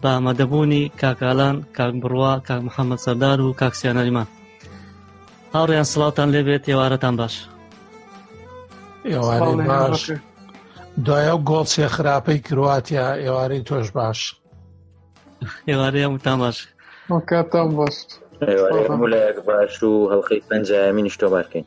بە ئامادەبوونی کاکالان کاک بڕوا کاک محەممەد سەردار و کاکسیانەریمان هاوڕیان سڵاتان لێبێت ێوارەتان باش ئێوارەی باش دوایە و گۆڵچێ خراپەی کرواتیا ئێوارەی تۆش باش ئێوارەیە وتان باش کاتان باش باش و هەڵخی پنجامی نیشتۆمارکەین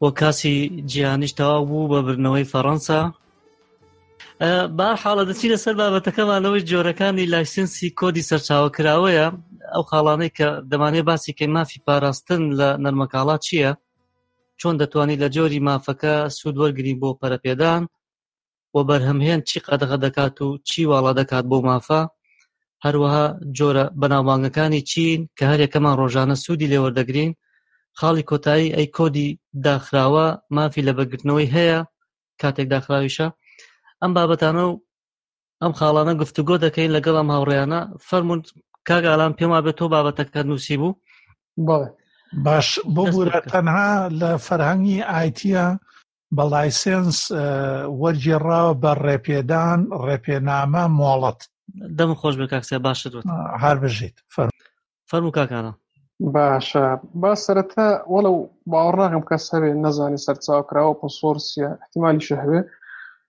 بۆ کاسی جیهانیش تەواو بوو بە برنەوەی فەڕەنسا با حاڵە دەچینە سەر بابەتەکەمانەوەی جۆرەکانی لایسنسی کۆدی سەرچاوە کراوەیە ئەو خاڵانەی کە دەمانێت باسی کە مافی پاراستن لە نەرمەکاڵا چییە چۆن دەتوانانی لە جۆری مافەکە سوود وەرگری بۆ پەرەپێدان و بەرهەمهێن چی قەدەغە دەکات و چی واڵا دەکات بۆ مافە هەروەها جۆرە بەناوبانگەکانی چین کە هەرێکەمان ڕۆژانە سوودی لێوەردەگرین خاڵی کۆتایی ئەی کۆدی داخراوە مافی لە بەگرتنەوەی هەیە کاتێک داخراویشە ئەم بابەتانە و ئەم خاڵانە گفتوگۆ دەکەین لەگەڵ ئەم هاوڕێیانە فەرمونون کاگالان پێما بێت تۆ بابەتەکە نووسی بوو باش بۆ تەنها لە فەرهەنگی ئایتە بە لایسنس وەرگێڕاوە بە ڕێپێدان ڕێپێنامە مۆڵەت دەم خۆش بە کاکسیا باشت هەر بژیت فەرمو کاکانە باشە با سەرەتا وەڵە باوەڕناغم کەس هەبێ نەزانانی سەرچاو کراوە پسۆرسیە احتیممالی شەهوێ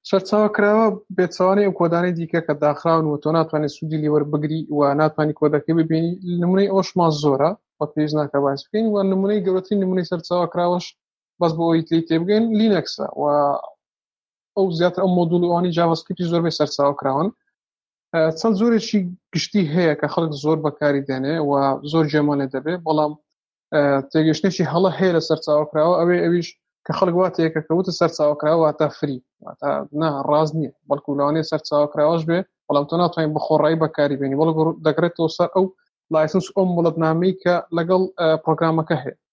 سەرچاوە کراوە بێچوانەی ئەو کۆدانەی دیکە کە داخراون و تۆ ناتوانانی سوودی لێوەر بگری و ناتوانانی کۆدەکە ببینی نمونەی ئەوشمان زۆرە وە پێویست ناکە باس بکەین و نمونەی گەورەترین نمونەی سەرچاوە کراوەش بەس بۆ ئەویت لی تێبگەین لینەکسە و ئەو زیاتر ئەو مۆدولوانی جاوەسکرپی زۆربەی سەرچاو کراون چەند زۆرێکی گشتی هەیە کە خەڵک زۆر بەکاری دێنێ و زۆر جێمان لێ دەبێ بەڵام تێگەشتێکی هەڵە هەیە لە سەرچاو کراوە ئەوێ ئەویش کە خەڵک وا تێکە کەوتە سەرچاو کراوە تا فری نا ڕاز نییە بەڵکو لەوانێ سەرچاو کراوەش بێ بەڵام تۆ ناتوانین بەخۆڕایی بەکاری بینی بەڵ دەگرێتەوە سەر ئەو لایسنس ئەو مڵەتنامەی کە لەگەڵ پرۆگرامەکە هەیە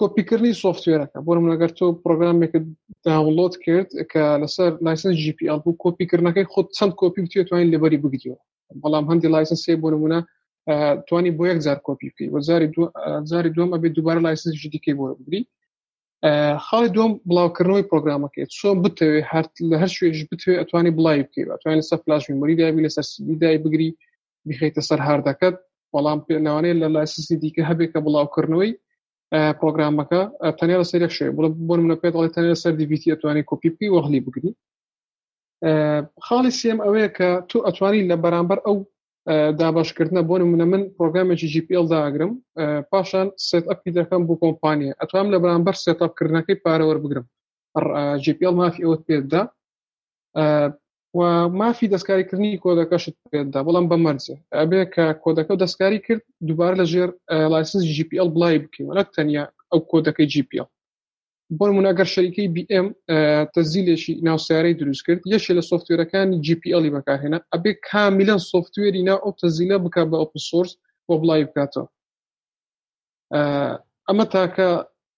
کۆپیکردنی سوفتوێرەکە بۆ منەگەر تۆ پرۆگرامێکە داوڵۆت کرد کە لەسەر لایسن GPL بوو کۆپیکردنەکەی خۆ چەند کۆپی بتێت توانین لەبەری بگریەوە بەڵام هەندی لایسن سێ بۆ نمونە توانی بۆ یەک جار کۆپی بکەی وەزاری زاری دوم ئەبێ دووبارە لایسن جدیکەی بۆ بگری خاڵی دوم بڵاوکردنەوەی پرۆگرامەکەی چۆن بتەوێ هەر لە هەر شوێش بتوێ ئەتوانی بڵی بکەی ئەتوانین لەسەر فلاش میمۆری دابی لەسەر سیدای بگری بیخەیتە سەر هاردەکەت بەڵام پێناوانەیە لە لایسنسی دیکە هەبێت کە بڵاوکردنەوەی پرۆگرامەکە تەنیا لە سەرێک شوێ بڵ بۆ منە پێ دەڵێت تەنیا سەر دیڤیتی ئەتوانی کۆپی بکەی وەغلی بگری خاڵی سم ئەوەیە کە تۆ ئەتوانی لە بەرامبەر ئەو دابشکردنە بۆ منە من پرۆگرامێکی GPL داگرم پاشان سێت ئەپی دەکەم بۆ کۆمپانیە ئەتوام لە بەرامبەر سێتاپکردنەکەی پارەوە بگرم GPL مافی ئەوت پێدا و مافی دەستکاریکردنی کۆدەکەشت پێدا بەڵام بە مەرجە ئەبێ کە کۆدەکە و دەستکاری کرد دووبارە لە ژێر لایسنس GPL بڵی بکەین وەک تەنیا ئەو کۆدەکەی GPL بۆ من ئەگەر شەریکەی BM تەزیلێکی ناوسیارەی دروست کرد یەکێ لە سوفتێرەکانی GPLی بەکارهێنا ئەبێ کامیلەن سوفتێری نا ئەو تەزیلە بک بە ئۆپ سۆرس بۆ بڵی بکاتەوە ئەمە تاکە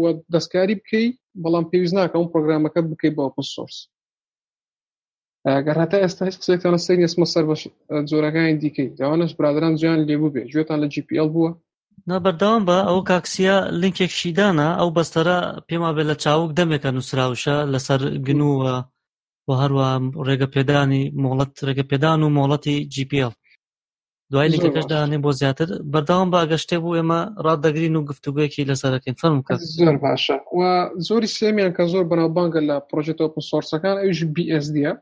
و دەستکاری بکەی بەڵام پێویست ناکە ئەو پرۆگرامەکە بکەیت بە ئۆپن سۆرس گەر هەتا ئێستا هیچ قسێکتان لەسەر ئێسمە سەر بە جۆرەکانی دیکەی داوانش برادران جویان لێبوو بێ گوێتان لە GPL بووە نا بەردەوام بە ئەو کاکسیە لینکێک شیدانە ئەو بەستەرە پێما بێت لە چاوک دەمێکە نووسراوشە لەسەر گنووە و هەروە ڕێگە پێدانی مۆڵەت ڕێگە پێدان و مۆڵەتی GPL دوای لینکەکەش دانێ بۆ زیاتر بەرداوام باگە شتێ بوو ئێمە ڕات دەگرین و گفتوگویەکی لەسەرەکەین فەرم کە زۆر باشە و زۆری سێمیان کە زۆر بەناوبانگە لە پرۆژێت ئۆپن سۆرسەکان ئەوش BSDە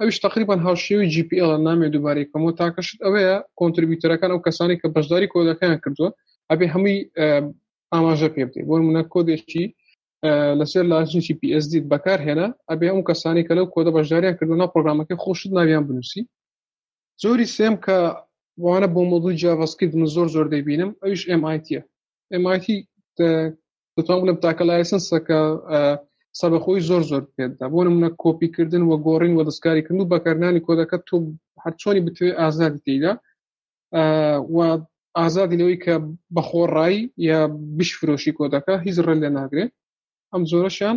ئەوش تقریبان هاوشێوی GPL نامێ دووبارەی کەمەوە تاکەشت ئەوەیە کۆنتربیوتەرەکان ئەو کەسانی کە بەشداری کۆدەکەیان کردووە ئەبێ هەمووی ئاماژە پێ بدەیت بۆ منە کۆدێکی لەسەر لاسنیی PSD بەکارهێنا ئەبێ ئەم کەسانی کە لەو کۆدە بەشداریان کردو نا پرۆگرامەکە خۆشت ناویان بنووسی جۆری سێم کە وانە بۆ مۆدوی جیاڤسکرد من زۆر زۆر دەبینم ئەوش MITە MIT دەتوان بڵم تاکە لایسنسە کە سەبەخۆی زۆر زۆر پێدا بۆ منە کۆپیکردن و گۆڕین و دەستکاریکردن و بەکارنانی کۆدەکە تۆ هەرچۆنی بتوێ ئازادی تێدا و ئازادی لەوەی کە بەخۆڕایی یا بش فرۆشی کۆدەکە هیچ ڕێ لێ ناگرێت ئەم زۆرەشیان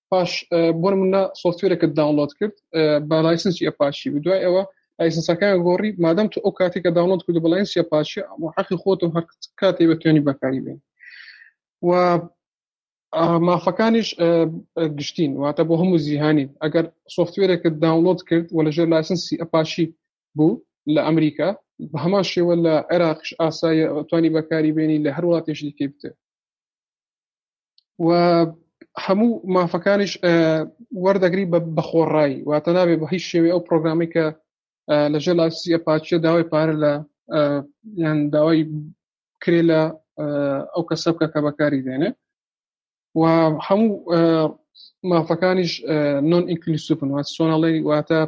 پاش بۆ منە سۆفتوێرەکەت داونلۆد کرد بە لایسنسی ئەپاشی دوای ئەوە لایسنسەکان گۆڕی مادەم تو ئەو کاتێکە داونلۆد کرد بە لایسنسی ئەپاشی حەقی خۆت و هەر کاتێ بە توێنی بەکاری بێن و مافەکانیش گشتین واتە بۆ هەموو زیهانی ئەگەر سوفتوێرێکت داونلۆد کرد و لەژێر لایسنسی ئەپاشی بوو لە ئەمریکا بە هەمان شێوە لە عێراقش ئاسایە توانی بەکاری بێنی لە هەر وڵاتێش دیکەی بتێ و هەموو مافەکانیش وەردەگری بە خۆڕایی واتە نابێ بە هیچ شێوێ ئەو پرۆگرامی کە لە ژێ لاسی ئەپاچە داوای پارە لە یان داوای کرێ لە ئەو کەسە بکە کە بەکاری دێنێ و هەموو مافەکانیش نۆن ئینکلیسوپن وات سۆناڵی واتە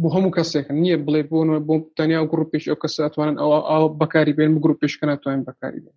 بۆ هەموو کەسێک نییە بڵێ بۆ بۆ تەنیا گروپێک ئەو کەسە ئەتوانن ئەو ئاو بەکاری بێن گروپێشکە ناتوانین بەکاری بێن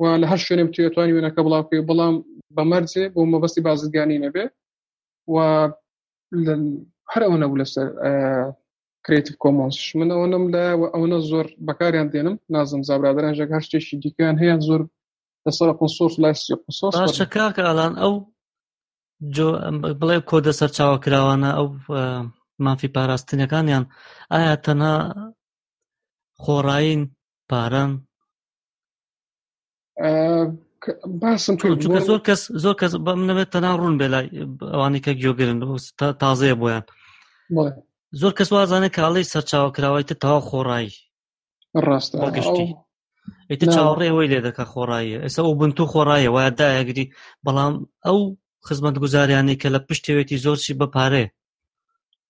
و لە هەر شوێنێ بتوێت توانی وێنەکە بڵاوکەی بەڵام بەمەرجێ بۆ مەبەستی بازرگانی نەبێ و هەر ئەوە نەبوو لەسەر کرێتیف کۆمۆنس من ئەوە نم لە و ئەوەنە زۆر بەکاریان دێنم نازم زابرادران ژێک هەر شتێکی دیکەیان هەیە زۆر لەسەر قسۆس لای قسۆسەکەکە ئالان ئەو بڵێ کۆدە سەرچاوە کراوانە ئەو مافی پاراستنەکانیان ئایا تەنها خۆڕایین پارەن باسم چونکە زۆر کەس زۆر کەس بەم نەبێت تەنا ڕوون بێ لای ئەوانی کە گوێگرن تازەیە بۆیان زۆر کەس وازانە کاڵی سەرچاوە کراوەی تە تەوا خۆڕایی ڕاستە گشتی ئیتە چاوەڕێ ئەوەی لێ دەکە خۆڕاییە ئێستا ئەو بنتو خۆڕایە وایە دایەگری بەڵام ئەو خزمەت گوزاریانی کە لە پشتێتی زۆرچی بەپارێ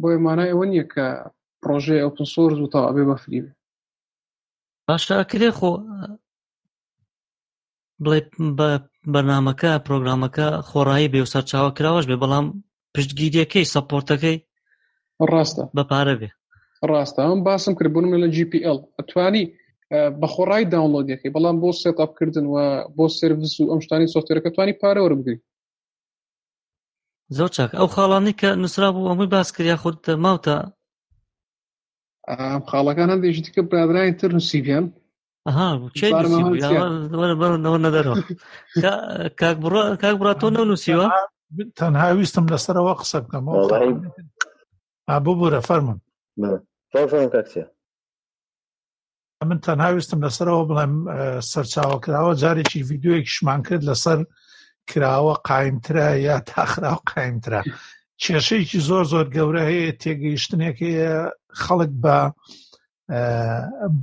بۆیە مانای ئەوە نییە کە پرۆژەی ئۆپن سۆرس و تاوابێ بەفری بێ باشە کرێ خۆ بڵێ بە بەرنمەکە پرۆگرامەکە خۆڕایی بێ و سەرچاوە کراوەش بێ بەڵام پشتگیریەکەی سەپۆرتەکەی ڕاستە بە پارە بێ ڕاستە ئەم باسم کرد بوون لە GPL ئەتوانی بەخۆڕای داونلۆدەکەی بەڵام بۆ سێتاپکردن و بۆ سرویس و ئەم شتانی سۆفتێرەکە توانی پارە وەربگری زۆر چاک ئەو خاڵانی کە نووسرا بوو ئەمەی باس کریا خود ماوتە خاڵەکان هەندێکی دیکە برادرانی تر نووسیبیان نەدەرەوە کاک بڕ کاک بڕا تۆ نە نووسیوە تەنها ویستم لەسەرەوە قسە بکەمەوە ببوورە فەرمم فەرم کاکسە من تەنها ویستم لەسەرەوە بڵێم سەرچاوە کراوە جارێکی ڤیددیوەیەکیشمان کرد لەسەر کراوە قایمترە یا تاخراو قایمترە کێشەیەکی زۆر زۆر گەورە هەیە تێگەیشتنێک هەیە خەڵک بە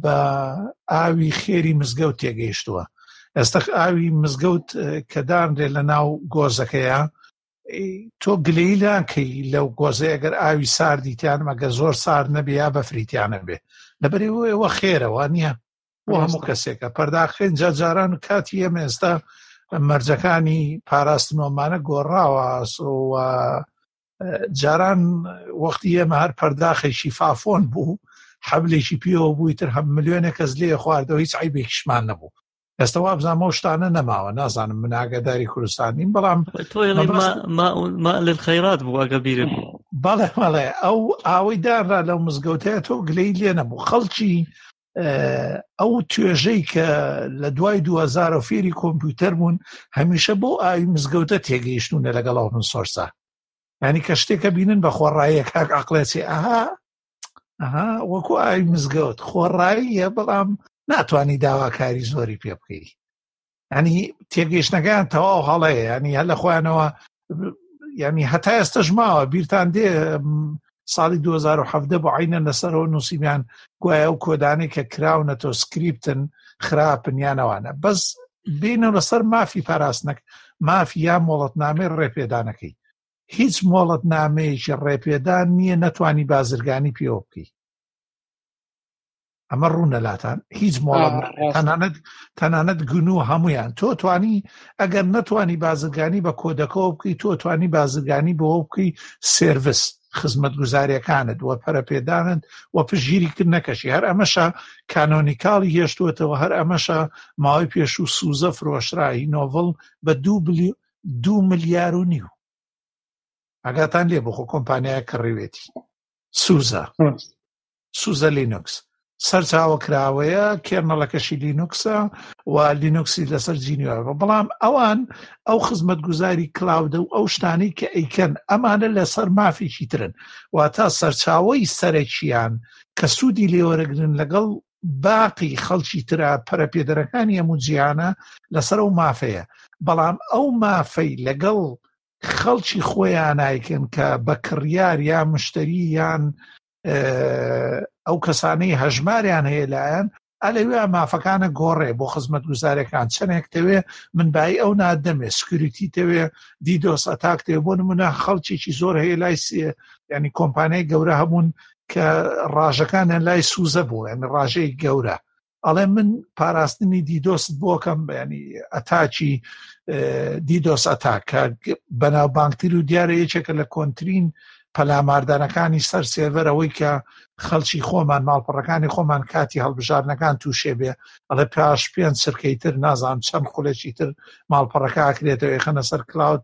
بە ئاوی خێری مزگەوت تێگەیشتووە ئێستا ئاوی مزگەوت کە دانرێ لە ناو گۆزەکەیە تۆ گلەی لانکەی لەو گۆزە ئەگەر ئاوی ساردیتیان مەگە زۆر سارد نەبێ یا بەفریتیانە بێ لەبەرێ ئەوە خێرەوە نییە بۆ هەموو کەسێکە پەرداخێن جاجاران و کاتی ئەمە ئێستا مەرجەکانی پاراستنۆمانە گۆڕاوە و جاران وەختی ئێمە هەر پەرداخێکی فافۆن بوو حەبلێکی پێوە بووی تر هەم ملیۆنە کەس لێ خواردەوە هیچ عیبێکیشمان نەبوو ئێستا وابزانام ئەو شتانە نەماوە نازانم من ئاگاداری کوردستان نیم بەڵام خەیرات بووگە بیرم بەڵێ مەڵێ ئەو ئاوەی دارا لەو مزگەوتەیە تۆ گلەی لێ نەبوو خەڵکی ئەو توێژەی کە لە دوای 2000 و فێری کۆمپیوتەر بوون هەمیشە بۆ ئاوی مزگەوتە تێگەیشتونە لەگەڵ ئەو من سۆرسە ینی کە شتێکە بینن بە خۆڕایەک هەک عقلێسی ئەها وەکو ئاوی مزگەوت خۆڕاییە بەڵام ناتانی داواکاری زۆری پێ بکەی ینی تێگەیشتەکان تەواو هەڵەیە ینی هەر لە خۆیانەوە ینی هەتا ئێستش ماوە بیرتان دێ ساڵی 2017 بۆ عینە لەسەرەوە نووسیمیان گوایە و کۆدانی کە کراونە تۆ سکریپتن خراپنیانەوانە بەس بینە لەسەر مافی پاراستنەک مافی یا مۆڵەتنامەی ڕێپێدانەکەی هیچ مۆڵەتنامەیەکی ڕێپێدان نییە نەتوانی بازرگانی پێوە بکەی ئەمە ڕوونە لاتان هیچ مۆڵەت تەنانەت تەنانەت گون و هەمویان تۆ توانی ئەگەر نەتوانی بازرگانی بە کۆدەکەەوە بکەیت تۆ توانی بازرگانی بەوە بکەی سێرڤس خزمەت گوزاریەکانت وە پەرەپێدانت و پژگیری کرد نەکەشی هەر ئەمەشە کانۆنیکاڵی هێشتوەتەوە هەر ئەمەشە ماوەی پێشوو سوزە فرۆشرایی نۆڤڵ بە دوو بلی دوو ملیار و نیو ئەگاتان لێ بخۆ کۆمپانیایە کە ڕێوێتی سوزە سوزە لینوکس سەرچاوە کراوەیە کێرنەڵەکەشی لینوکسە و لینوکسی لەسەر جینیوە بەڵام ئەوان ئەو خزمەت گوزاری کلااودە و ئەو شتانی کە ئەیکەن ئەمانە لەسەر مافێکی ترن واتا سەرچاوی سەرەکییان کە سوودی لێوەرەگرن لەگەڵ باقی خەڵکی ترا پەرەپێدەرەکانی هەموو جیهانە لەسەر ئەو مافەیە بەڵام ئەو مافەی لەگەڵ خەڵکی خۆیان نایکەن کە بە کڕیار یا مشتری یان ئەو کەسانەی هەژماریان هەیە لایەن ئەلەوێ مافەکانە گۆڕێ بۆ خزمەت گوزارەکان چەندێک تەوێ من بای ئەو نادەمێ سکریتی تەوێ دیدۆس ئەتاکتێ بۆ نمونە خەڵکیی زۆر هەیە لای سێ ینی کۆمپانیای گەورە هەبوون کە ڕاژەکانیان لای سوزە بوو یعنی ڕاژەی گەورە ئەڵێ من پاراستنی دیدۆست بۆکەم بەینی ئەتاچی دیدۆس ئەتاکە بەناوبانگتر و دیارە یەکێکە لە کۆنتترین پەلاماردانەکانی سەر سێڤەرەوەی کە خەلکی خۆمان ماڵپەڕەکانی خۆمان کاتی هەڵبژارنەکان تووشێ بێ ئەڵێ پاش پێنج سرکەی تر نازان چەند خولێکی تر ماڵپەڕەکە ئاکرێتەوە خەنە سەر کلااود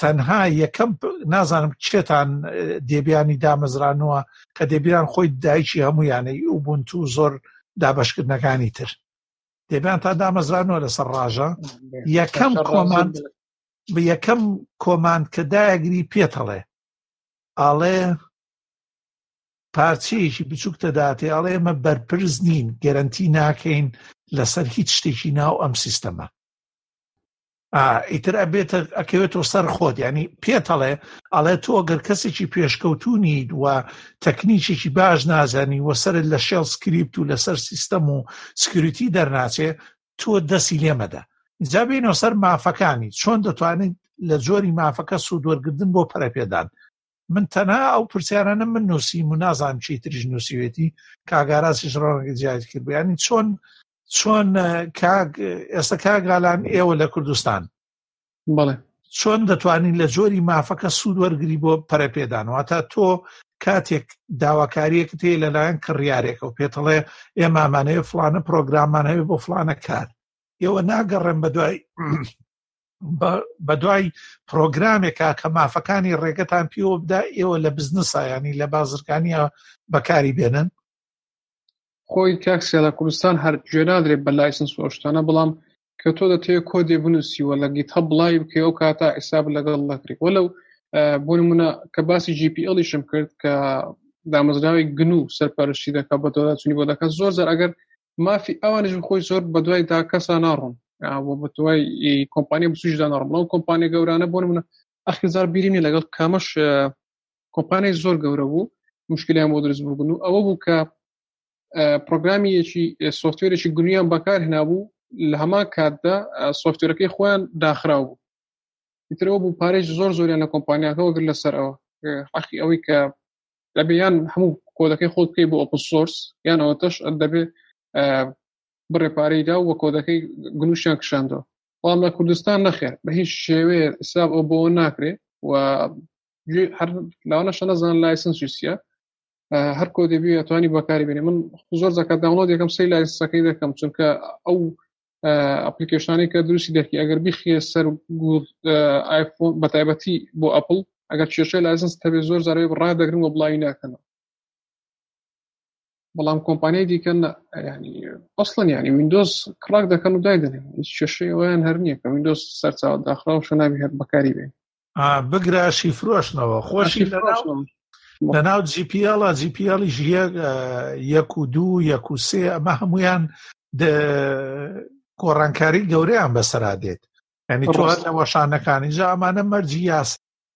تەنها یەکەم نازانم چێتان دێبیانی دامەزرانووە کە دێبیان خۆی دایکی هەموو یانەی و بوون تو زۆر دابشکردنەکانی تر دێبیان تا دامەزرانوە لەسەر ڕژە یەکەم کۆمان بە یەکەم کۆمان کە داگری پێتەڵێ ئاڵێ پارچەیەکی بچووک دەداتێ ئەڵێ ئمە بەرپرس نین گەرنتی ناکەین لەسەر هیچ شتێکی ناو ئەم سیستەمە ئیتر ئەبێتە ئەکەوێتەوە سەر خۆت ینی پێتەڵێ ئەڵێ تۆ گەر کەسێکی پێشکەوتونیت و تەکنیکێکی باش نازانی وە سەر لە شێڵ سکریپت و لەسەر سیستەم و سکریتی دەرناچێ تۆ دەسی لێمەدە جا بینەوە سەر مافەکانی چۆن دەتوانیت لە جۆری مافەکە سوودوەرگردن بۆ پەرەپێدان من تەنها ئەو پرسیارانە من نووسی و نازانام چی تریش نووسیوێتی کاگاراسیش ڕەنگە جیاتی کرد بیانی چۆن چۆن ئێستا کاگالان ئێوە لە کوردستان بەڵێ چۆن دەتوانین لە جۆری مافەکە سوود وەرگری بۆ پەرەپێدانەوە تا تۆ کاتێک داواکاریەکە تێ لەلایەن کڕیارێکە و پێتەڵێ ئێمامانەیە فلانە پرۆگرامان هەیە بۆ فلانە کار ئێوە ناگەڕێن بە دوای بە دوای پرۆگرامێکە کە مافەکانی ڕێگەتان پیوە بدا ئێوە لە بزنسایانی لە بازرگانیە بەکاری بێنن خۆی کاک سێلا کوردستان هەر گوێ نادرێت بە لایسنس و ئەشتانە بەڵام کە تۆ دەتێ کۆدێ بنووسیوە لە گیت هەب بڵی بکەی ئەو کاتا حیساب لەگەڵ دەکرێت وە لەو بۆ نمونە کە باسی GPLیشم کرد کە دامەزراوی گن و سەرپەرشتی دەکە بە دۆداچنی بۆ دەکە زۆر زەر ئەگەر مافی ئەوانش خۆی زۆر بە دوای دا کەسا ناڕۆن بۆ بە دوای کۆمپانیا بسوشدا ناڕم ئەو کۆمپانیا گەورانە بۆ منە ئەخیزار بیرینی لەگەڵ کامەش کۆمپانای زۆر گەورە بوو مشکلیان بۆ دروست بوون و ئەوە بوو کە پرۆگرامی یەکی سوفتێرێکی گونیان بەکار هێنابوو لە هەمان کاتدا سوفتێرەکەی خۆیان داخراو بوو ترەوە بوو پارێژ زۆر زۆریان لە کۆمپانیاکە وەگر لەسەر ئەوە حەقی ئەوەی کە دەبیان هەموو کۆدەکەی خۆت بکەی بۆ ئۆپن سۆرس یان ئەوەتەش دەبێت بڕێ پارەیدا وە کۆدەکەی گنووشیان کشاندەوە بەڵام لە کوردستان نەخێر بە هیچ شێوێ حساب ئەو بۆ ناکرێ و هەر لاوانەشە نەزان لایسنس سویسە هەر کۆ دەبی ئەتوانی بەکاری بێنێ من زۆر زەکە داڵۆ دەکەم سی لایسەکەی دەکەم چونکە ئەو ئەپلیکیشنانی کە دروستی دەکی ئەگەر بخێ سەر گوڵ ئایفۆن بە تایبەتی بۆ ئەپل ئەگەر کێشە لایسنس تەبێ زۆر زارەوەی ڕادەگرن و بڵاوی ناکەنەوە بەڵام کۆمپانیای دیکە ینی ئەسڵن ینی وینندۆز کڕاک دەکەن و دایدەێن کێشەی ئەویان هەر نییە کە وینندۆز سەرچاو داخرا و شەناوی هەر بەکاری بێ بگراشی فرۆشنەوە خۆشی لە ناو جیپیڵە جیپیڵی یەک و دوو یەک و سێ ئەمە هەمویان کۆڕانکاری گەورەیان بەسرا دێت ینی تۆ لە وەشانەکانی جا ئەمانە مەرجی یاس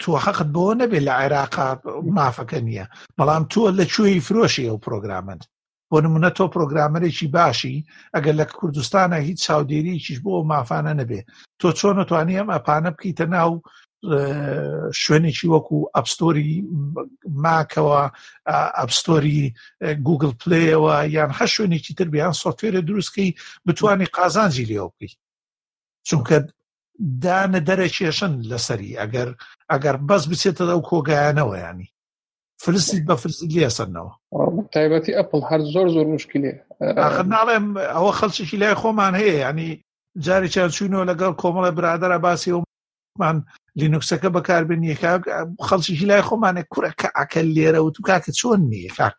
تۆ حەقت بۆ نەبێت لە عێراقا مافەکە نییە بەڵام تۆ لە کوێی فرۆشی ئەو پرۆگرامن بۆ نمونە تۆ پرۆگرامەرێکی باشی ئەگەر لە کوردستانە هیچ چاودێریکیش بۆ مافانە نەبێ تۆ چۆن نتوانانی ئەم ئەپانە بکەیتە ناو شوێنێکی وەکو ئەپستۆری ماکەوە ئەپستۆری گوگل پلەیەوە یان هە شوێنێکی تر بیان سۆفێرە دروستکەی بتانی قازانجی لێوە بکەیت چونکە دانە دەرەکێشن لەسەری ئەگەر ئەگەر بەس بچێتە ئەو کۆگایانەوە ینی فرسی بە فرسی لێسەرنەوە تایبەتی ئەپل هەر زۆر زۆر مشکلێ ناڵێم ئەوە خەڵکیی لای خۆمان هەیە ینی جارێکیان چوینەوە لەگەڵ کۆمەڵە برادرە باسی ومان لینوکسەکە بەکاربێن یەکاک خەڵکیی لای خۆمانێک کورەکە ئەکە لێرە و تو کاکە چۆن نیە کاک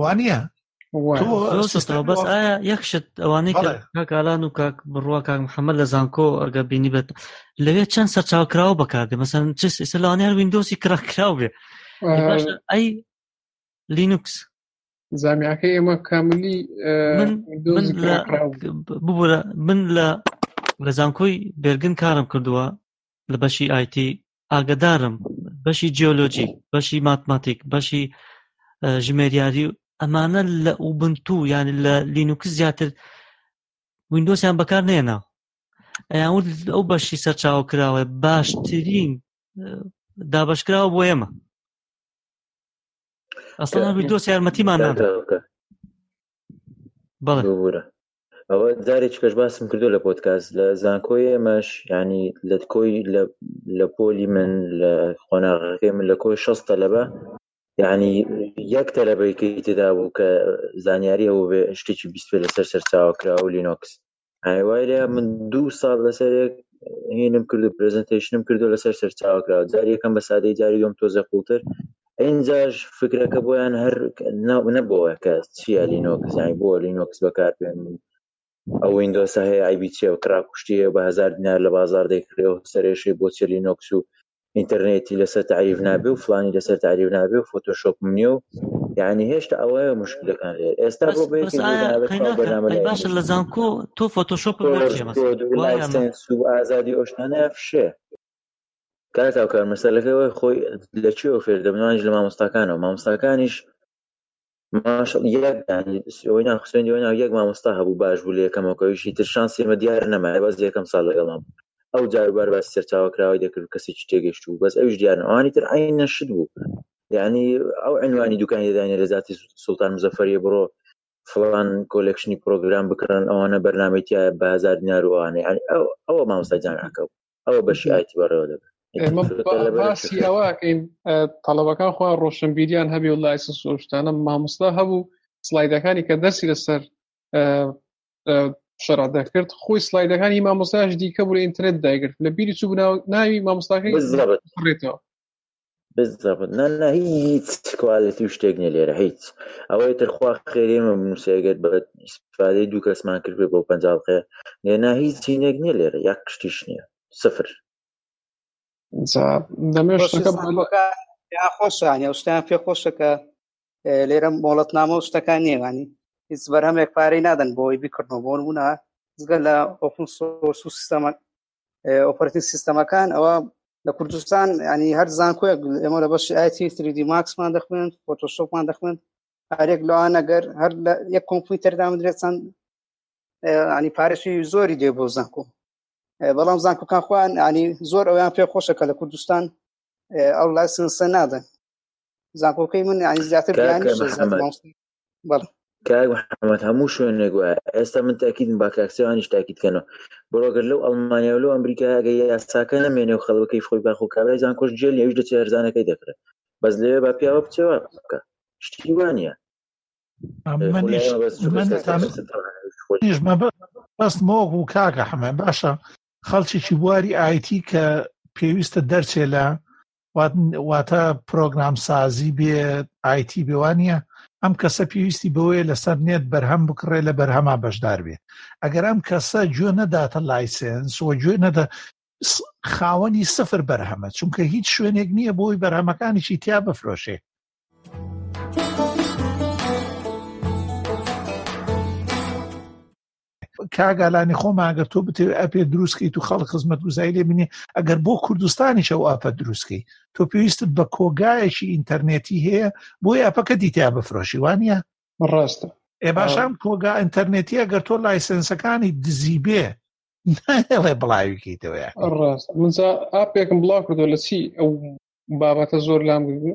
وانە بەس ئایا یەخشت ئەوانەی کاکالان و کاک بڕوا کاک محەممەد لە زانکۆ ئەگە بینی بێت لەوێ چەند سەرچاوکراوە بەکاردێ مەسەن چ ئێستا لەوانێ هەر وینندۆسی کراکرااو بێ ئەی لینوکس زامیاکە ئێمە کاملی ببورە من لە لە زانکۆی بێرگن کارم کردووە لە بەشی ئایتی ئاگدارم بەشی جیۆلۆجی بەشی ماتماتیک بەشی ژمێریاری و ئەمانە لە ئوبنتو یعنی لە لینوکس زیاتر وینندۆسیان بەکار نێنا ئەیان ئەو بەشی سەرچاو کراوە باشترین دابشکراوە بۆ ئێمە ئەسڵ وینندۆس یارمەتیمان نادا بەڵێ ئەوە جارێک کەش باسم کردو لە پۆتکاس لە زانکۆی ئێمەش ینی لە کۆی لە پۆلی من لە قۆناغەکەی من لە کۆی شەست تەلەبە یعنی یەک تەلەبەیکەی تێدا بوو کە زانیاری ئەوە بێ شتێکی بیست لەسەر سەرچاوە کراوە و لینۆکس هاوای لە من دوو ساڵ لەسەرێک هینم کردو پرزنتیشنم کردو لەسەر سەرچاوە کراوە جاریەکەم بە سادەی جاری دوم تۆزە قوتر ئینجاش فکرەکە بۆیان هەر نەبووە کە چییە لینۆکس یانی بۆ لینۆکس بەکاربێن ئەو وینندۆسە هەیە ئایبی چێ کرا کوشتیە بە هزار دینار لە بازار دەیکرێ و سەرێشی بۆ چێ لینۆکس و ئینتەرنێتی لەسەر تعریف نابێ و فلانی لەسەر تعریف نابێ و فۆتۆشۆپ نیە و یعنی هێشتا ئەوە مشکلەکان لێ ئێستا بۆ باش لە زانکۆ تۆ فۆتۆشۆپ ئازادی ئۆشتانە فشێ کاک هاوکار مەسەلەکەی وای خۆی لە کوێوە فێر دەبن وانیش لە مامۆستاکانەوە مامۆستاکانیش ماشڵ یەک یانی ئەوەی ناو خوێندی وەی ناو یەک مامۆستا هەبوو باش بوو لە یەکەمەکەویشی تر شانسی ئێمە دیار نەمایە بەس یەکەم ساڵ لەگەڵمان بوو ئەو جار و بار باسی سەرچاوە کراوەی دەکرد و کەسێکی تێگەیشت بوو بەس ئەویش دیار نەوانی تر عین نەشت بوو یعنی ئەو عنوانی دوکانی دەداینە لە ذاتی سوڵتان مزەفەریە بڕۆ فڵان کۆلێکشنی پرۆگرام بکڕن ئەوانە بەرنامەی تایە بە هزار دینار و ئەوانە یعنی ئەو ئەوە مامۆستا جانعەکە بوو ئەوە بەشی ئایتی بەڕێوە دەبێت باسی ئەوەکەین تەڵەبەکان خۆ ڕۆشنبیریان هەبێ و لایسە سۆشتانە مامۆستا هەبوو سلایدەکانی کە دەرسی لەسەر شەڕ دەکرد خۆی سلایدەکانی مامۆستاش دیکە بوو لە ئینترنێت دایگرت لە بیری چوو ناوی مامۆستاکەی ڕێتەوە بزەبن نانا هیچ کوالەتی و شتێک نیە لێرە هیچ ئەوەی ترخوا خێرێمە بنووسێگەت بە ئیسفادەی دوو کەسمان کرد بێ بۆ پەنجاڵقێ نێنا هیچ چینێک نیە لێرە یا کشتیش نییە سفر خۆشانە شتیان پێ خۆشەکە لێرە مۆڵەت نامە و شتەکان نێوانی هیچ بەرهەمێک پارەی نادەن بۆی بکردنەوە بۆن بوونا زگە لە ئۆپن سۆرس و سیستەمە ئۆپەرتین سیستەمەکان ئەوە لە کوردستان ینی هەر زانکۆیەک ئێمە لە بەشی ئایتی تریدی ماکسمان دەخوێن فۆتۆشۆپمان دەخوێن هەرێک لەوانەگەر هەر لە یەک کۆمپیوتەردا بدرێت چەند ینی پارێکی زۆری دێ بۆ زانکۆ بەڵام زانکۆکان خۆیان ینی زۆر ئەویان پێ خۆشە کە لە کوردستان ئەو لایسنسە نادەن زانکۆکەی من ینی زیاتر بەڵێ کاک محمد هەموو شوێنێک وایە ئێستا من تاکیدم با کاکسیوانیش تاکیدکەنەوە بڕۆگەر لەو ئەڵمانیا و لەو ئەمریکا ئەگە یاساکە نەمێنێ و خەڵەکەی خۆی باخ و کابرای زان کۆش جێل نێویش دەچێ هەرزانەکەی دەکرێت بەس لەوێ با پیاوە بچێوە بکە شتی وانە بەست مۆک و کاکە حەمە باشە خەڵکیی بواری ئایتی کە پێویستە دەرچێ لە واتە پرۆگرام سازی بێ ئایتی بێوانە ئەم کەسە پێویستی بەوەیە لەسەر نێت بەرهەم بکڕێ لە بەرهەما بەشدار بێ ئەگەر ئەم کەسە گوێ نەداتە لایسنس و گوێ نەدە خاوەنی سفر بەرهەمە چونکە هیچ شوێنێک نییە بۆی بەرهەمەکانیشی تیا بفرۆشێ. کاگالانی خۆمان ئەگەر تۆ بتەوێت ئەپێ دروستکەیت و خەڵک خزمەت گوزای لێ بنێ ئەگەر بۆ کوردستانی چەو ئاپە دروستکەی تۆ پێویستت بە کۆگایەکی ئینتەرنێتی هەیە بۆی ئەپەکە دیتیا بفرۆشی وانە ڕاستە ئێ باشان کۆگا ئینتەرنێتی ئەگەر تۆ لایسنسەکانی دزی بێ ناڵێ بڵاویکەیتەوە ڕاست منجا ئاپێکم بڵاو کردو لە چی ئەو بابەتە زۆر لام گربوو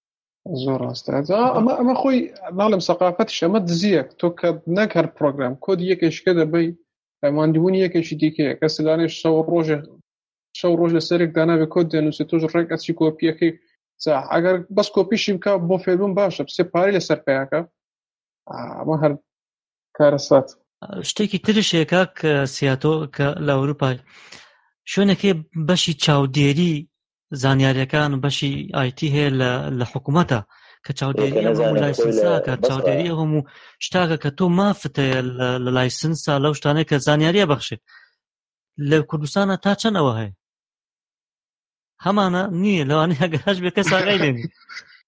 زۆر ڕاستە ئەمە ئەمە خۆی ناڵم سەقافەتش ئەمە دزیەک تۆ کە نەک هەر پرۆگرام کۆد یەکێشکە دەبی ماندوونی یەکێکی دیکە کە سلانێش شەو ڕۆژێ شەو ڕۆژ لە سەرێک داناوێ کۆ دێنووسێت تۆش ڕێک ئەچی کۆپیەکەی ئەگەر بەس کۆپیشی بکە بۆ فێربوون باشە سێ پارەی لەسەر پیاکە ئەمە هەر کارەسات. شتێکی ترش هەیە کاک سیاتۆ کە لە ئەوروپای شوێنەکەی بەشی چاودێری زانیاریەکان و بەشی آیتی هەیە لە حکوومەتە کە چاودێری لایسنساکە چاودێری هەموو شتاکە کە تۆ مافتەیە لە لایسنسا لەو شتانێک کە زانیاریە بەخشێت لە کوردستانە تا چەندەوە هەیە هەمانە نییە لەوانەیە گەهاش بێ کەساغی لێنی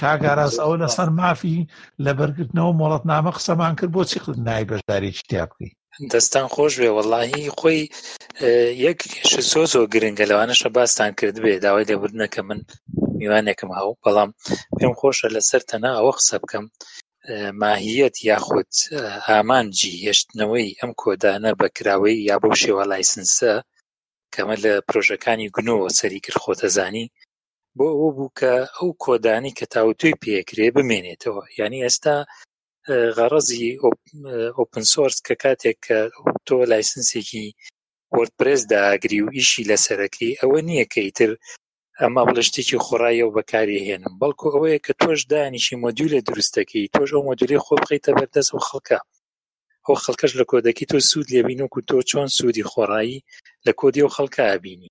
کاگاراز ئەوە لەسەر مافی لە بەرگرتنەوە مۆڵەتنامە قسەمان کرد بۆ چی کرد نای بەشدارێکی تیا بکەیت دەستان خۆش بێ وەڵاهی خۆی یەک زۆ زۆ گرنگە لەوانەشە باستان کرد بێ داوای لێبوردنەکە من میوانێکم هەو بەڵام پێم خۆشە لەسەر تەنا ئەوە قسە بکەم ماهیەت یاخود ئامانجی هێشتنەوەی ئەم کۆدانە بە کراوەی یا بەو شێوە لایسنسە کەمە لە پرۆژەکانی گونۆوە سەری کرد خۆتەزانی بۆ ئەوە بوو کە ئەو کۆدانی کە تاوتوی پێکرێ بمێنێتەوە یعنی ئێستا غەڕزی ئۆپن سۆرس کە کاتێک کە تۆ لایسنسێکی وەرپرس داگری و ئیشی لەسەرەکەی ئەوە نییە کە ئیتر ئەمە بڵێ شتێکی خۆڕایە و بەکاری هێنم بەڵکو ئەوەیە کە تۆش دانیشی مۆدیولە دروستەکەی تۆش ئەو مۆدیلی خۆ بخیتە بەردەست و خەڵکە ئەو خەڵکەش لە کۆدەکی تۆ سوود لێبین و کو تۆ چۆن سوودی خۆڕایی لە کۆدی و خەڵکە ئابینی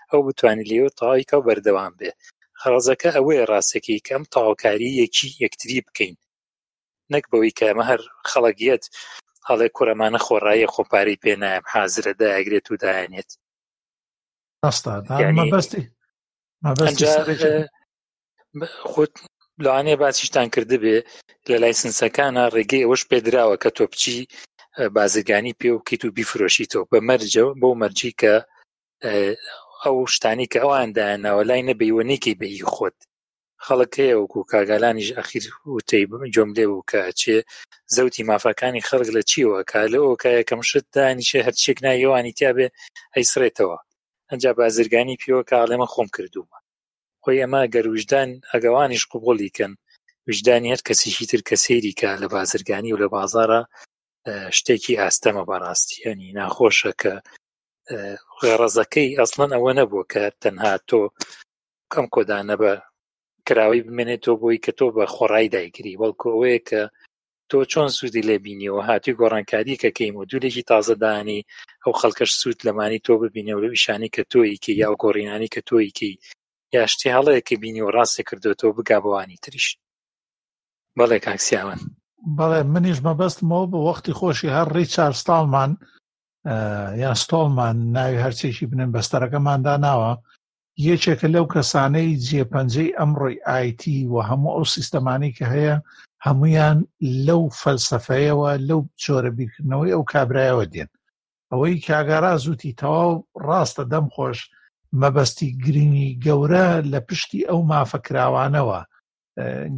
ئەو بتوانێت لێ و تەواوی کە و بەردەوام بێ غەڕەزەکە ئەوەیە ڕاستەکەی کە ئەم تەواوکاری یەکی یەکتری بکەین نەک بەوەی کە ئەمە هەر خەڵک یەت هەڵێ کورەمانە خۆڕاییە خۆ پارەی پێ نایم حازرە دایگرێت و دایانێت ڕاستە مەبەستی خۆت لەوانەیە باسیشتان کردبێ لە لایسنسەکانە ڕێگەی ئەوەش پێدراوە کە تۆ بچی بازرگانی پێ و کیت و بیفرۆشیتەوە بە مەرجە بۆ مەرجی کە ئەو شتانی کە ئەوان دایانناوە لای نەبی و نیکی بەی خۆت خەڵک هەیە وەکو کاگالانیش ئەخیر وتەی جۆم لێ بوو کە چێ زەوتی مافەکانی خەڵک لە چیەوە کا لە ئۆکایە کەم شت دانیشێ هەرچێک ناویوانی تیاابێ ئەیسرێتەوە ئەجا بازرگانی پێوە کاڵێ من خۆم کردوومە خۆی ئەمە گەروشدان ئەگەوانیش قوبڵی کەن وجدانی هەر کەسیشی تر کە سەیری کە لە بازرگانی و لە بازارە شتێکی ئاستەمە بەڕاستیانی ناخۆشە کە غەڕەزەکەی ئەسڵەن ئەوە نەبووە کە تەنها تۆ کەم کۆدانە بە کراوی بمێنێت تۆ بۆی کە تۆ بە خۆڕایی دایگری بەڵکو ئەوەیە کە تۆ چۆن سوودی لێ بینیەوە هاتووی گۆڕانکاری کەکەی مۆدولێکی تازەدانی ئەو خەڵکەش سوود لەمانی تۆ ببینێ و پیشانی کە تۆیکی یا گۆڕینانی کە تۆیکی یا شتی هەڵەیەکی بینی و ڕاستێک کردوێتەوە بگا بەوانی تریش بەڵێ کاکسیاوان بەڵێ منیش مەبەستمەوە بە وەختی خۆشی هەر ڕیچار ستاڵمان یان ستۆڵمان ناوی هەرچێکی بنێن بەستەرەکەماندا ناوە یەکێکە لەو کەسانەی جێپەنجەی ئەمڕۆی ئایتی و هەموو ئەو سیستەمانی کە هەیە هەمویان لەو فەلسفەیەوە لەو جۆرە بیرکردنەوەی ئەو کابرایەوە دێن ئەوەی کاگارا زووتی تەواو ڕاستە دەم خۆش مەبەستی گرنگی گەورە لە پشتی ئەو مافەکراوانەوە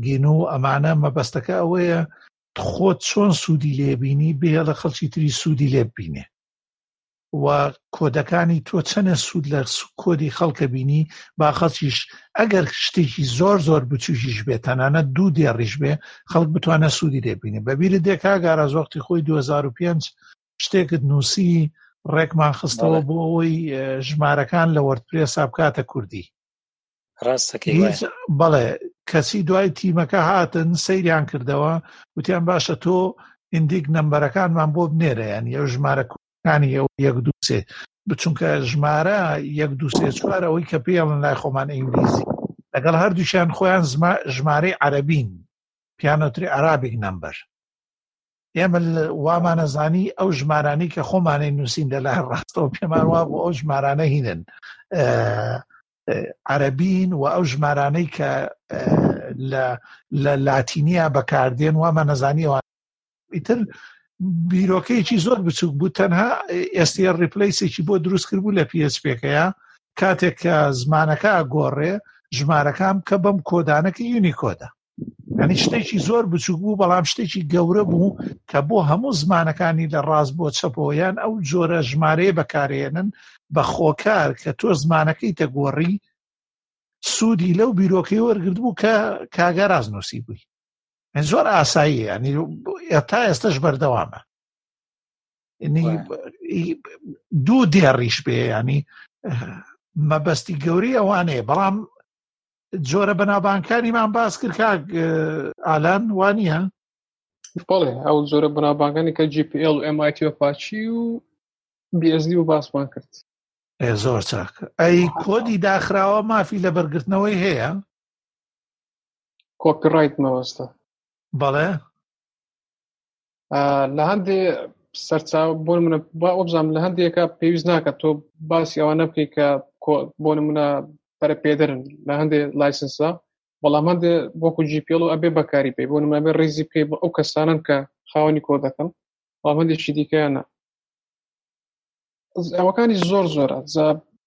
گین و ئەمانە مەبەستەکە ئەوەیە خۆت چۆن سوودی لێ بینی بهێڵە خەڵکی تری سوودی لێ ببینێ و کۆدەکانی تۆ چەنە سوود لە کۆدی خەڵکە بینی با خەڵکیش ئەگەر شتێکی زۆر زۆر بچوشیش بێت تەنانە دوو دێڕیش بێ خەڵک بتوانە سوودی لێ بینی بەبیرە دێکا گاراز وەختی خۆی 2005 شتێکت نووسی ڕێکمان خستەوە بۆ ئەوەی ژمارەکان لە وەرتپێ سابکاتە کوردی بەڵێ کەسی دوای تیمەکە هاتن سەیریان کردەوە وتیان باشە تۆ ئیندیک نمبەرەکانمان بۆ بنێرە یان یە ژمارە کوردەکانی ئەو یەک دووسێ بچونکە ژمارە یەک دووسێ چوار ئەوەی کە پێڵن لای خۆمان ئینگلیزی لەگەڵ هەردووشیان خۆیان ژمارەی عەربین پیانۆتری عرابیک نمبەر ئێمە وامانەزانی ئەو ژمارانی کە خۆمانەی نووسین لە لای ڕاستەوە پێمان وا بۆ ئەو ژمارانە هینن عەرەبین و ئەو ژمارانەی کە لە لاتینیا بەکاردێن وامە نەزانیەوە ئیتر بیرۆکەیەکی زۆر بچووک بوو تەنها ئێستی ڕیپلیسێکی بۆ دروست کرد بوو لە پیسپێکەیە کاتێک کە زمانەکە گۆڕێ ژمارەکان کە بەم کۆدانەکە یونیکۆدا ئەنی شتێکی زۆر بچوک بوو بەڵام شتێکی گەورە بوو کە بۆ هەموو زمانەکانی لە ڕاست بۆ چەپۆیان ئەو جۆرە ژمارەیە بەکارێنن بە خۆکار کە تۆ زمانەکەی تەگۆڕی سوودی لەو بیرۆکەی وەرگرت بوو کە کاگە ڕاست نووسی بووی زۆر ئاسایی ئەنی ئێتا ئێستش بەردەوامە دوو دێڕیش بێ ینی مەبەستی گەوری ئەوانەیە بەڵام جۆرە بەنابانکانیمان باس کرد کاک ئالان وانە بەڵێ ئەو جۆرە بەنابانگانی کە GPL و MIT و پاچی و BSD و باسمان کرد ئێ زۆر چاک ئەی کۆدی داخراوە مافی لە بەرگرتنەوەی هەیە کۆپی ڕایت مەوەستە بەڵێ لە هەندێ سەرچاو بۆ منە با ئۆبزانام لە هەندێکە پێویست ناکە تۆ باسی ئەوە نەبکەی کە بۆ منە پەرە پێدرن لە هەندێ لایسنسە بەڵام هەندێ وەکو جیپیل و ئەبێ بەکاری پێ بۆ نمابێ ڕیزی پێ بۆ ئەو کەسانن کە خاوەنی کۆ دەکەن بەڵام هەندێکی دیکەیانە ئەوەکانی زۆر زۆرە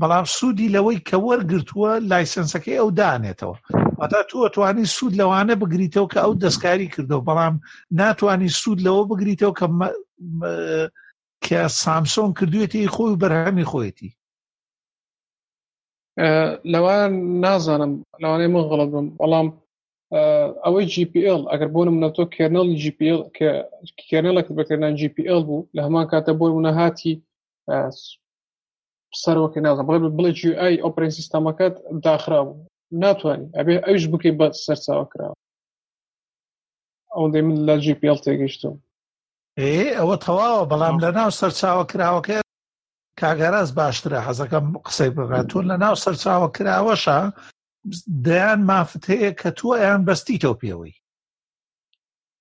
بەڵام سوودی لەوەی کە وەرگتووە لایسنسەکەی ئەو دانێتەوە ئەتا تۆ توانی سوود لەوانە بگریتەوە کە ئەو دەستکاری کردو بەڵام ناتوانانی سوود لەوە بگریتەوە کە کە سامسۆن کردوێتی خۆی و بەرهەمی خۆیەتی لەوە نازانم لەوانەیە من غڵب بم بەڵام ئەوەی GPL ئەگەر بۆ منە تۆ کێرنەڵی GPL کە کێرنەڵەکە بەکردان GPL بوو لە هەمان کاتە بۆ منە هاتی سەرۆکە نازە بڵێ بڵێ جوئای ئۆپرین سیستەمەکەت داخرا بوو ناتوانانی ئەبێ ئەوش بکەی بە سەرچاوە کراوە ئەو دەی من لە جی پێڵ تێگەیشتم ئێ ئەوە تەواوە بەڵام لە ناو سەرچاوە کراوەکە کاگەراز باشترە حەزەکەم قسەی بگاتون لە ناو سەرچاوە کراوەشە دەیان مافت هەیە کە تۆیان بەستیتەوە پێوەی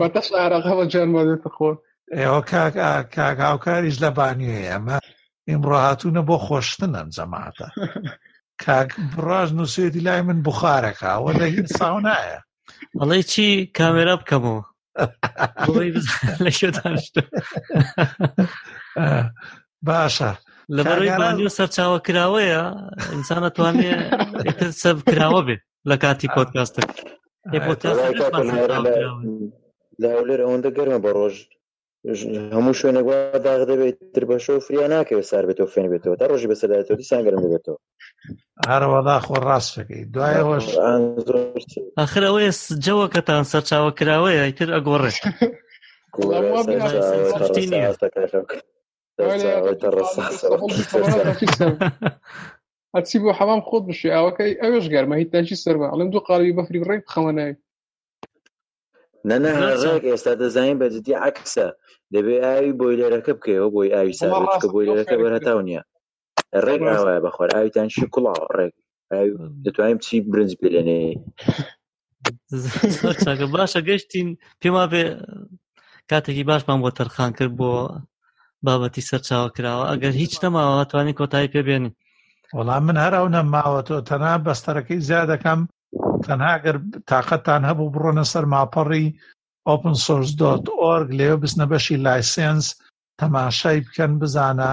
بەتەش ئارەقەوە جانمە دێت خۆ ئێوە کاک کاک هاوکاریش لە بانیێ ئەمە ئیمڕۆ هاتوونە بۆ خۆشتنن جەماتە کاک بڕاژ نووسێتی لای من بخارەکە ئەوە لە هی ساونایە ئەڵێ چی کامێرا بکەمەوە لە باشە لەبەرەوەی بانی و سەرچاوە کراوەیە ئینسانە توانێت سەر کراوە بێت لە کاتی پۆتکاستە لە هەولێر ئەوەندە گەرمە بە ڕۆژ هەموو شوێنێک وا داغ دەبێت تر بە شەو فریا ناکەوێت سار بێتەوە فێن بێتەوە تا ڕۆژی بەسەدایەوە دیسان گەرم دەبێتەوە هەروەدا خۆ ڕاستەکەی دوایەوەش ئاخر ئەوەیە جەوەکەتان سەرچاوە کراوەیە تر ئەگۆڕێت هەرچی بۆ حەمام خۆت بشی ئاوەکەی ئەوێش گەرمە هیچ ناچی سەرما ئەڵێم دوو قاڵی بەفری بڕێ بخەمە ناوی نەنا هەڕێک ئێستا دەزانین بە جدی عکسە دەبێ ئاوی بۆیلەرەکە بکەیەوە بۆی ئاوی ساکە بۆیلەرەکە بەرهتاو نییە ڕێک ئاوایە بەخۆر ئاویتان شی کوڵاوە ڕێک دەتوانین چی برنج بلێنێ چاکە باشە گەشتین پێم وابێ کاتێکی باشمان بۆ تەرخان کرد بۆ بابەتی سەرچاوە کراوە ئەگەر هیچ نەماوە توانین کۆتایی پێبێنین وەڵام من هەراو نەماوە تۆ تەنها بەستەرەکەی زیادەکەم تەنها گەر تااقەتان هەبوو بڕۆنە سەر ماپەڕی ئۆپن سۆرس دۆت ئۆرگ لێو بستنە بەشی لایسنس تەماشای بکەن بزانە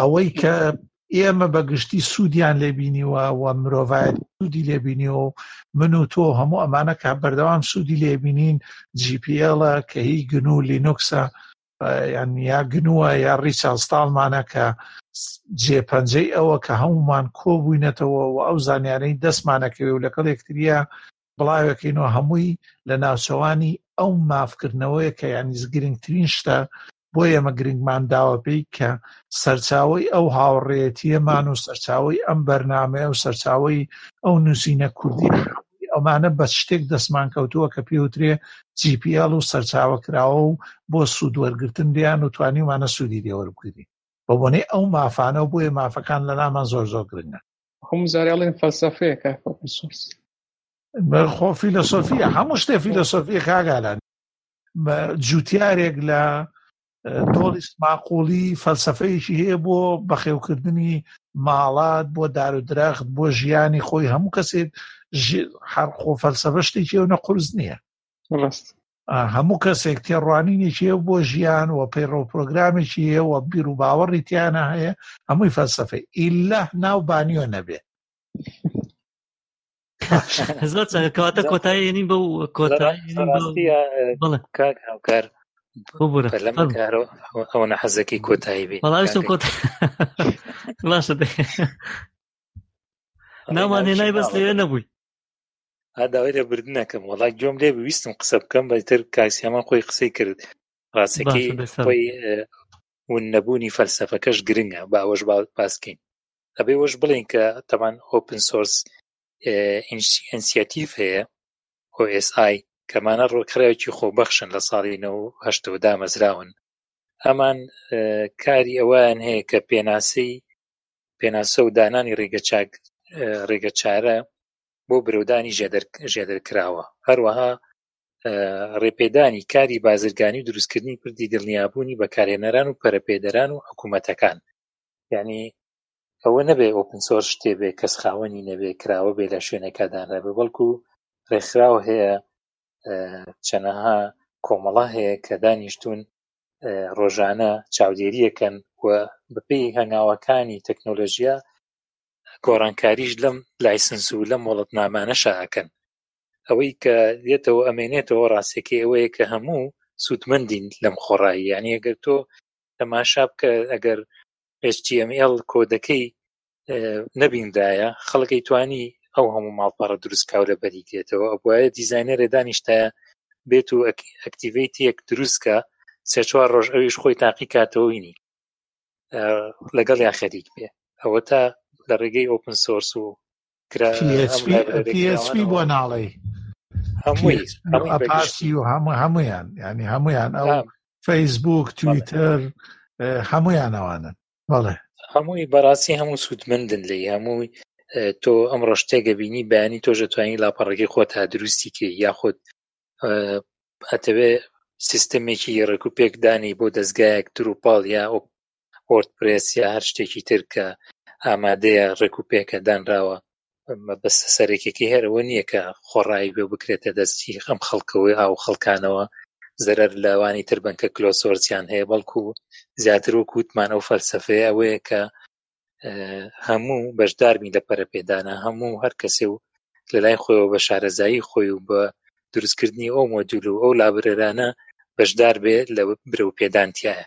ئەوەی کە ئێمە بە گشتی سوودیان لێبینیوە و مرۆڤایەت سوودی لێبینیەوە و من و تۆ هەموو ئەمانە کە بەردەوام سوودی لێبینین جیپیلە کە هی گن و لینوکسە یان یا گنووە یا ڕیچاستاڵمانە کە جێپەنجەی ئەوە کە هەمومان کۆبووینەتەوە و ئەو زانیانەی دەستمانەکەوێ و لەگەڵ یەکتریە بڵاوێکەینەوە هەمووی لە ناوچەوانی ئەو مافکردنەوەیە کە یانیز گرنگترین شتە بۆ ئێمە گرنگمان داوە پێی کە سەرچاوی ئەو هاوڕێتیەمان و سەرچاوی ئەم بەرنمەیە و سەرچاوی ئەو نووسینە کوردی ئەمانە بە شتێک دەستمان کەوتووە کە پێوترێ GPL و سەرچاوە کراوە و بۆ سوودوەرگتن لیان و توانیمانە سوودی لێوەربگری بە بۆنەی ئەو مافانە و بۆیە مافەکان لە نامان زۆر زۆر گرنگە هەموو جارێ ئەڵێن فەلسەفەیە کاک پۆپل سۆز بە خۆ فیلۆسۆفیە هەموو شتێ فیلۆسۆفی کاگالان جوتیارێک لە دۆڵی ماقۆڵی فەلسفەیەکی هەیە بۆ بەخێوکردنی ماڵات بۆ دار و درەخت بۆ ژیانی خۆی هەموو کەسێک هەرخۆ فەلسفە شتێکی ئەو نە قرس نییە هەموو کەسێک تێڕوانینێکی هەیە بۆ ژیان و پەیڕە و پرۆگرامێکی هەیە و بیر و باوەڕی تیانە هەیە هەمووی فەلسفە ئیلا ناو بانیۆ نەبێ کەواتە کۆتاییێنی بە کۆتاییکار ئەوە حەزەکەی کۆتایی بێ بەڵاویستم کۆت باشە ناوانێ نای بەس لێ نەبووی ها داوای لە بردنەکەم وڵا گوێم لێ بویستم قسە بکەم بەتر کاکسیامان خۆی قسەی کرد ڕاستەکەی خۆی ون نەبوونی فەلسفەکەش گرنگە باوەش باسکەین ئەبێ وەش بڵین کە تەمان ئۆپن سۆرس ئینسیاتیف هەیە OSI کەمانە ڕۆکخراوێکی خۆبەخشن لە ساڵی هەشتەوە دامەزراون ئەمان کاری ئەویان هەیە کە پێناسەی پێناسە و دانانی ڕێگە چارە بۆ برەودانی ژێدەرکراوە هەروەها ڕێپێدانی کاری بازرگانی و دروستکردنی پردی دڵنیابوونی بەکارهێنەران و پەرەپێدەران و حکوومەتەکان یعنی ئەوە نەبێ ئۆپن سۆر شتێ بێ کەس خاوەنی نەبێ کراوە بێ لە شوێنەکەدانرا بێ بەڵکو ڕێکخراوە هەیە چەنەها کۆمەڵە هەیە کە دانیشتون ڕۆژانە چاودێریەکەن و بەپی هەنگاوەکانی تەکنۆلۆژیا گۆڕانکاریش لەم لایسنس و لەم وڵەتنامانەشاکەن ئەوەی کە دێتەوە ئەمێنێتەوە ڕاستەکەی ئەوەیە کە هەموو سوودمەندین لەم خۆڕایی یعنی ئەگەر تۆ تەماشا بکە ئەگەر HTML کۆدەکەی نەبینرایە خەڵک ئەیتوانی ئەو هەموو ماڵپەڕە دروستکاو لە بەری دێتەوە ئەبواە دیزینەرێ دانیشتایە بێت و ئەکتیڤیتیەک دروستکە سێ چوار ڕۆژ ئەویش خۆی تاقی کاتەوەینی لەگەڵ یا خەریک بێ ئەوە تا لە ڕێگەی ئۆپن سۆرس و بۆ ناڵێ هەموویپارسی و هەموو هەمویان ینی هەمویان ئەو فەیسبوک تویتر هەمویان ئەوانن بەڵێ هەمووی بەڕاستی هەموو سوودمەندن لی هەمووی تۆ ئەم ڕشتێگە بینی بەیانی تۆژە توانی لاپەڕێکی خۆ تا دروستی کرد یاخود ئەتەوێ سیستەمێکی ڕێک و پێکدانی بۆ دەستگایەک دروپاڵ یا ئۆک ئۆرد پرس یا هەر شتێکی ترکە ئامادەیە ڕێک و پێکە دانراوە مەبەستە سەرەکیەکەی هەر ئەوە نییە کە خۆڕایی بێ بکرێتە دەستی ئەم خەڵکەوەی ئاو خەڵکانەوە زەرەر لەوانی تر بنکە کلۆسۆرسیان هەیە بەڵکو زیاتر وەک وتمان ئەو فەلسفەیە ئەوەیە کە هەموو بەشداربین لە پەرەپێدانە هەموو هەر کەسێ و لە لای خۆیەوە بە شارەزایی خۆی و بە دروستکردنی ئەو مۆدول و ئەو لابرێرانە بەشدار بێ لە برەو پێدانتیایە